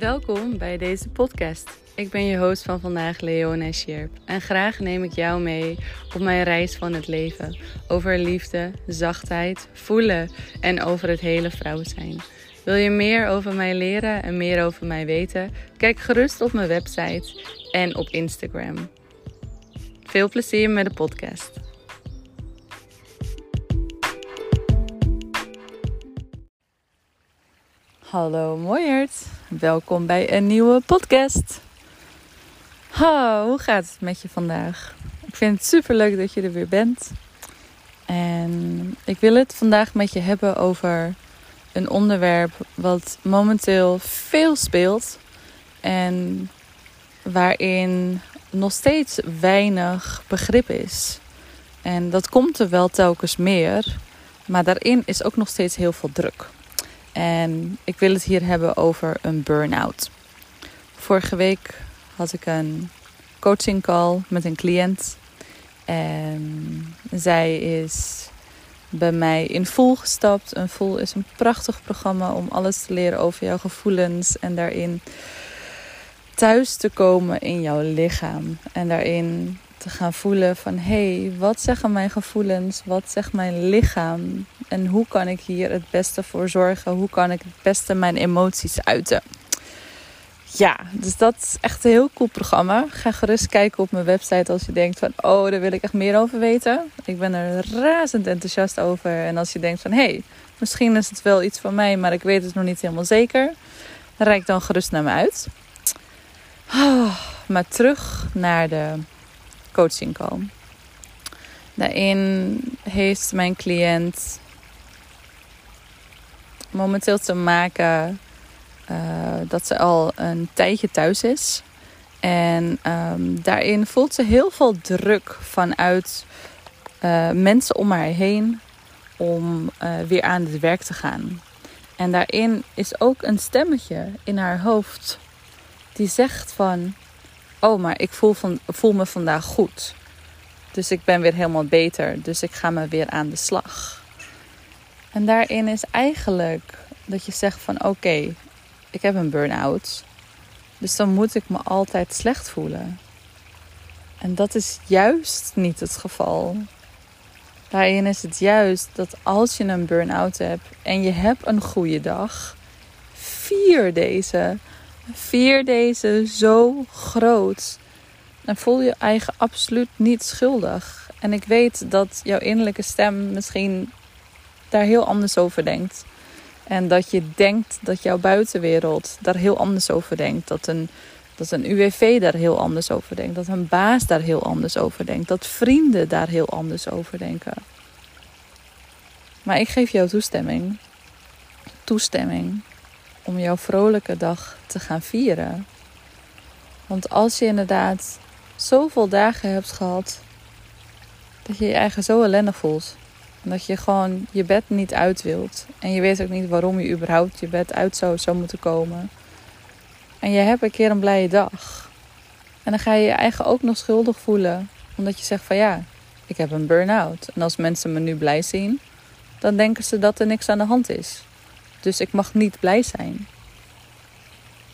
Welkom bij deze podcast. Ik ben je host van vandaag, Leona Sjerp. En graag neem ik jou mee op mijn reis van het leven. Over liefde, zachtheid, voelen en over het hele vrouw zijn. Wil je meer over mij leren en meer over mij weten? Kijk gerust op mijn website en op Instagram. Veel plezier met de podcast. Hallo mooiert, welkom bij een nieuwe podcast. Ha, hoe gaat het met je vandaag? Ik vind het super leuk dat je er weer bent. En ik wil het vandaag met je hebben over een onderwerp wat momenteel veel speelt en waarin nog steeds weinig begrip is. En dat komt er wel telkens meer, maar daarin is ook nog steeds heel veel druk. En ik wil het hier hebben over een burn-out. Vorige week had ik een coaching call met een cliënt. En zij is bij mij in Voel gestapt. Een Voel is een prachtig programma om alles te leren over jouw gevoelens. En daarin thuis te komen in jouw lichaam. En daarin te gaan voelen van hé, hey, wat zeggen mijn gevoelens? Wat zegt mijn lichaam? En hoe kan ik hier het beste voor zorgen? Hoe kan ik het beste mijn emoties uiten? Ja, dus dat is echt een heel cool programma. Ga gerust kijken op mijn website als je denkt van... oh, daar wil ik echt meer over weten. Ik ben er razend enthousiast over. En als je denkt van... hé, hey, misschien is het wel iets van mij... maar ik weet het nog niet helemaal zeker... rijk dan gerust naar me uit. Oh, maar terug naar de coaching call. Daarin heeft mijn cliënt momenteel te maken uh, dat ze al een tijdje thuis is. En um, daarin voelt ze heel veel druk vanuit uh, mensen om haar heen om uh, weer aan het werk te gaan. En daarin is ook een stemmetje in haar hoofd die zegt van oh, maar ik voel, van, voel me vandaag goed. Dus ik ben weer helemaal beter. Dus ik ga me weer aan de slag. En daarin is eigenlijk dat je zegt van oké, ik heb een burn-out. Dus dan moet ik me altijd slecht voelen. En dat is juist niet het geval. Daarin is het juist dat als je een burn-out hebt en je hebt een goede dag, vier deze. Vier deze zo groot. En voel je eigen absoluut niet schuldig. En ik weet dat jouw innerlijke stem misschien daar heel anders over denkt. En dat je denkt dat jouw buitenwereld daar heel anders over denkt. Dat een, dat een UWV daar heel anders over denkt. Dat een baas daar heel anders over denkt. Dat vrienden daar heel anders over denken. Maar ik geef jou toestemming. Toestemming om jouw vrolijke dag te gaan vieren. Want als je inderdaad zoveel dagen hebt gehad dat je je eigen zo ellendig voelt. En dat je gewoon je bed niet uit wilt. En je weet ook niet waarom je überhaupt je bed uit zou, zou moeten komen. En je hebt een keer een blije dag. En dan ga je je eigen ook nog schuldig voelen. Omdat je zegt van ja, ik heb een burn-out. En als mensen me nu blij zien, dan denken ze dat er niks aan de hand is. Dus ik mag niet blij zijn.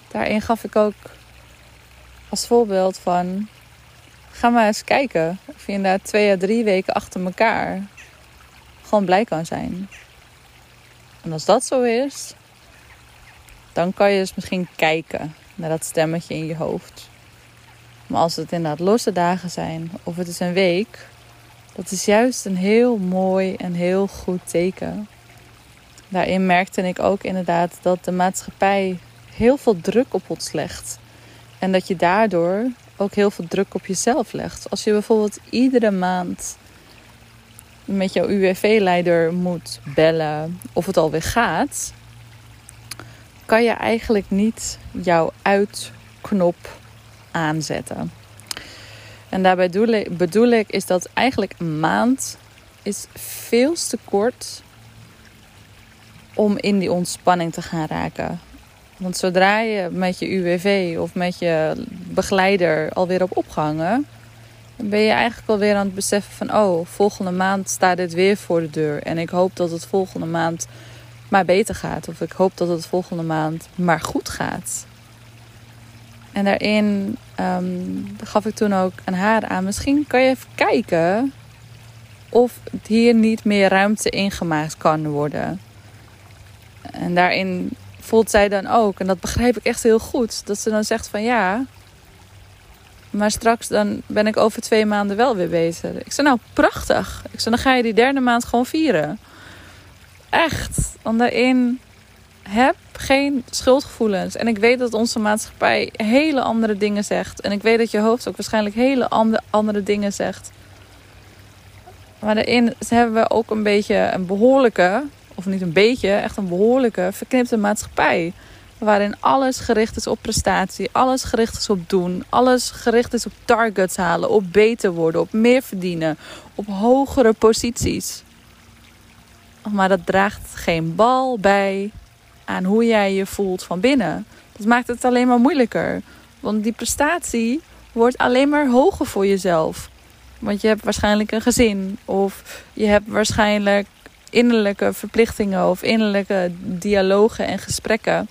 Daarin gaf ik ook als voorbeeld van. Ga maar eens kijken of je inderdaad twee à drie weken achter elkaar gewoon blij kan zijn. En als dat zo is, dan kan je dus misschien kijken naar dat stemmetje in je hoofd. Maar als het inderdaad losse dagen zijn of het is een week, dat is juist een heel mooi en heel goed teken daarin merkte ik ook inderdaad dat de maatschappij heel veel druk op ons legt. En dat je daardoor ook heel veel druk op jezelf legt. Als je bijvoorbeeld iedere maand met jouw UWV-leider moet bellen of het alweer gaat, kan je eigenlijk niet jouw uitknop aanzetten. En daarbij bedoel ik, bedoel ik is dat eigenlijk een maand is veel te kort om in die ontspanning te gaan raken. Want zodra je met je UWV of met je begeleider alweer op opgehangen, ben je eigenlijk alweer aan het beseffen van: oh, volgende maand staat dit weer voor de deur. En ik hoop dat het volgende maand maar beter gaat. Of ik hoop dat het volgende maand maar goed gaat. En daarin ehm, gaf ik toen ook aan haar aan. Misschien kan je even kijken of hier niet meer ruimte ingemaakt kan worden. En daarin voelt zij dan ook, en dat begrijp ik echt heel goed, dat ze dan zegt van ja, maar straks dan ben ik over twee maanden wel weer bezig. Ik zei nou prachtig. Ik zei dan ga je die derde maand gewoon vieren. Echt. Want daarin heb geen schuldgevoelens. En ik weet dat onze maatschappij hele andere dingen zegt. En ik weet dat je hoofd ook waarschijnlijk hele andere dingen zegt. Maar daarin hebben we ook een beetje een behoorlijke, of niet een beetje, echt een behoorlijke verknipte maatschappij. Waarin alles gericht is op prestatie, alles gericht is op doen, alles gericht is op targets halen, op beter worden, op meer verdienen, op hogere posities. Maar dat draagt geen bal bij aan hoe jij je voelt van binnen. Dat maakt het alleen maar moeilijker. Want die prestatie wordt alleen maar hoger voor jezelf. Want je hebt waarschijnlijk een gezin. Of je hebt waarschijnlijk innerlijke verplichtingen of innerlijke dialogen en gesprekken.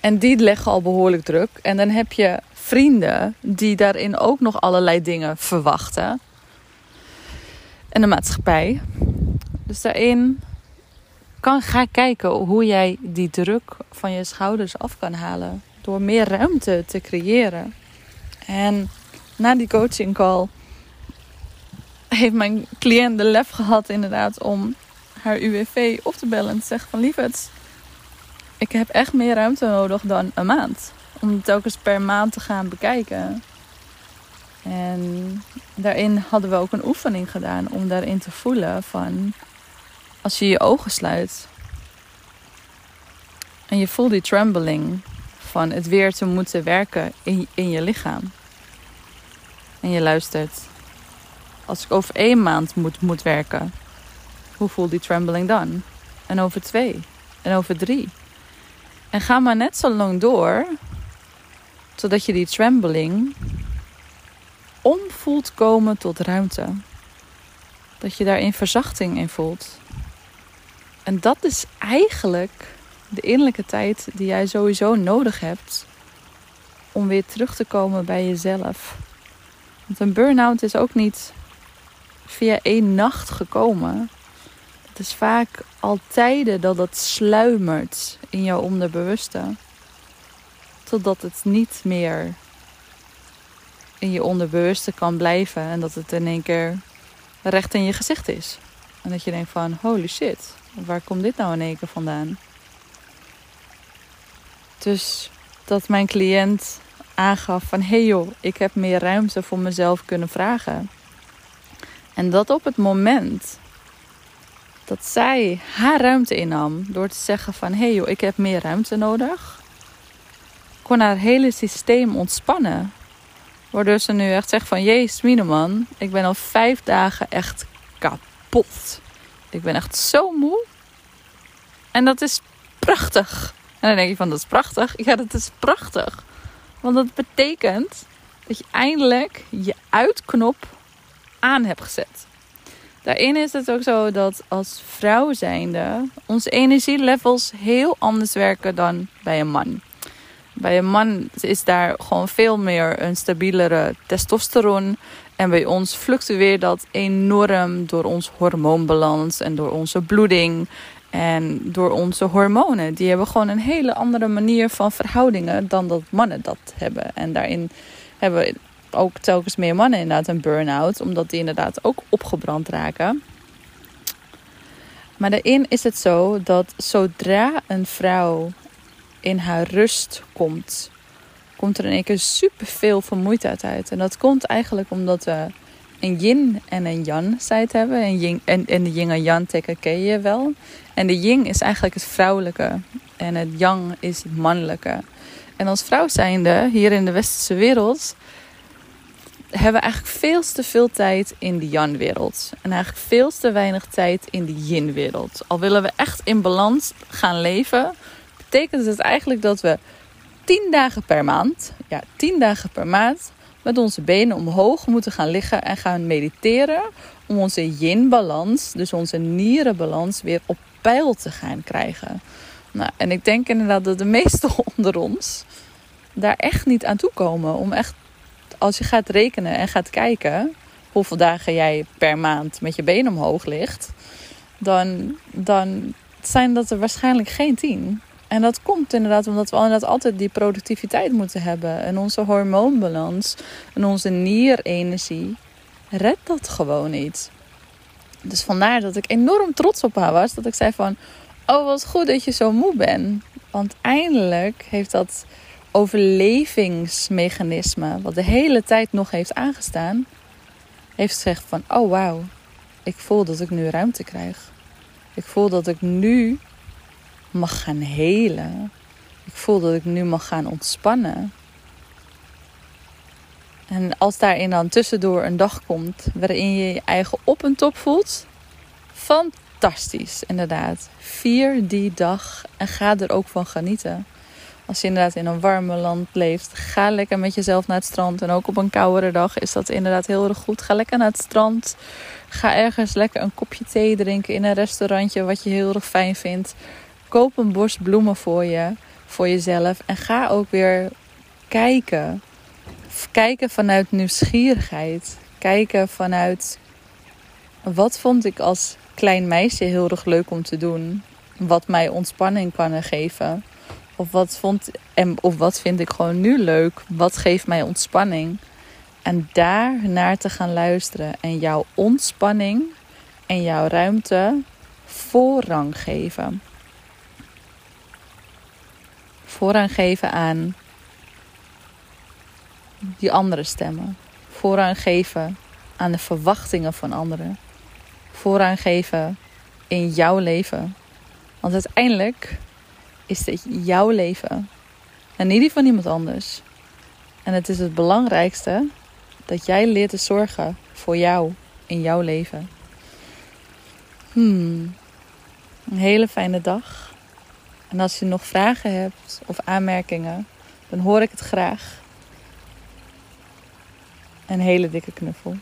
En die leggen al behoorlijk druk. En dan heb je vrienden die daarin ook nog allerlei dingen verwachten. En de maatschappij. Dus daarin kan, ga kijken hoe jij die druk van je schouders af kan halen. Door meer ruimte te creëren. En na die coaching call heeft mijn cliënt de lef gehad inderdaad om haar UWV op te bellen. En te zeggen van lieverd, ik heb echt meer ruimte nodig dan een maand. Om het telkens per maand te gaan bekijken. En daarin hadden we ook een oefening gedaan om daarin te voelen van als je je ogen sluit en je voelt die trembling van het weer te moeten werken in, in je lichaam. En je luistert. Als ik over één maand moet, moet werken, hoe voelt die trembling dan? En over twee. En over drie. En ga maar net zo lang door, totdat je die trembling omvoelt komen tot ruimte. Dat je daarin verzachting in voelt. En dat is eigenlijk de innerlijke tijd die jij sowieso nodig hebt om weer terug te komen bij jezelf. Want een burn-out is ook niet via één nacht gekomen. Het is vaak al tijden dat het sluimert in jouw onderbewuste. Totdat het niet meer in je onderbewuste kan blijven en dat het in één keer recht in je gezicht is. En dat je denkt van holy shit, waar komt dit nou in één keer vandaan? Dus dat mijn cliënt aangaf van hé hey joh, ik heb meer ruimte voor mezelf kunnen vragen. En dat op het moment dat zij haar ruimte innam door te zeggen van hé hey joh, ik heb meer ruimte nodig, kon haar hele systeem ontspannen. Waardoor ze nu echt zegt van jezus Mineman, ik ben al vijf dagen echt kapot. Ik ben echt zo moe. En dat is prachtig. En dan denk je van dat is prachtig. Ja, dat is prachtig. Want dat betekent dat je eindelijk je uitknop aan hebt gezet. Daarin is het ook zo dat als vrouw zijnde onze energielevels heel anders werken dan bij een man. Bij een man is daar gewoon veel meer een stabielere testosteron. En bij ons fluctueert dat enorm door ons hormoonbalans en door onze bloeding en door onze hormonen. Die hebben gewoon een hele andere manier van verhoudingen dan dat mannen dat hebben. En daarin hebben ook telkens meer mannen inderdaad een burn-out, omdat die inderdaad ook opgebrand raken. Maar daarin is het zo dat zodra een vrouw in haar rust komt, komt er in één keer superveel vermoeidheid uit. En dat komt eigenlijk omdat we een yin en een yang site hebben. En, yin, en, en de yin en yang teken ken je wel. En de yin is eigenlijk het vrouwelijke. En het yang is het mannelijke. En als vrouw zijnde, hier in de westerse wereld, hebben we eigenlijk veel te veel tijd in de yang-wereld. En eigenlijk veel te weinig tijd in de yin-wereld. Al willen we echt in balans gaan leven, betekent het eigenlijk dat we 10 dagen per maand, ja, 10 dagen per maand, met onze benen omhoog moeten gaan liggen en gaan mediteren. Om onze yin-balans, dus onze nierenbalans, weer op peil te gaan krijgen. Nou, en ik denk inderdaad dat de meesten onder ons daar echt niet aan toe komen. Om echt, als je gaat rekenen en gaat kijken hoeveel dagen jij per maand met je been omhoog ligt, dan, dan zijn dat er waarschijnlijk geen tien. En dat komt inderdaad omdat we inderdaad altijd die productiviteit moeten hebben. En onze hormoonbalans en onze nierenergie redt dat gewoon niet. Dus vandaar dat ik enorm trots op haar was. Dat ik zei van, oh wat goed dat je zo moe bent. Want eindelijk heeft dat overlevingsmechanisme, wat de hele tijd nog heeft aangestaan, heeft gezegd van, oh wauw, ik voel dat ik nu ruimte krijg. Ik voel dat ik nu mag gaan helen. Ik voel dat ik nu mag gaan ontspannen. En als daarin dan tussendoor een dag komt waarin je je eigen op en top voelt, fantastisch, inderdaad. Vier die dag en ga er ook van genieten. Als je inderdaad in een warme land leeft, ga lekker met jezelf naar het strand. En ook op een koudere dag is dat inderdaad heel erg goed. Ga lekker naar het strand. Ga ergens lekker een kopje thee drinken in een restaurantje wat je heel erg fijn vindt. Koop een bos bloemen voor je, voor jezelf. En ga ook weer kijken. Kijken vanuit nieuwsgierigheid. Kijken vanuit wat vond ik als klein meisje heel erg leuk om te doen. Wat mij ontspanning kan geven. Of wat, vond, en, of wat vind ik gewoon nu leuk? Wat geeft mij ontspanning? En daar naar te gaan luisteren. En jouw ontspanning en jouw ruimte voorrang geven. Voorrang geven aan die andere stemmen. Voorrang geven aan de verwachtingen van anderen. Voorrang geven in jouw leven. Want uiteindelijk is dit jouw leven. En niet die van iemand anders. En het is het belangrijkste dat jij leert te zorgen voor jou in jouw leven. Hmm. Een hele fijne dag. En als je nog vragen hebt of aanmerkingen, dan hoor ik het graag. Een hele dikke knuffel.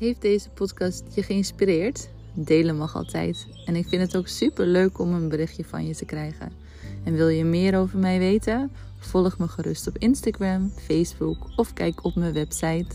Heeft deze podcast je geïnspireerd? Delen mag altijd. En ik vind het ook super leuk om een berichtje van je te krijgen. En wil je meer over mij weten? Volg me gerust op Instagram, Facebook of kijk op mijn website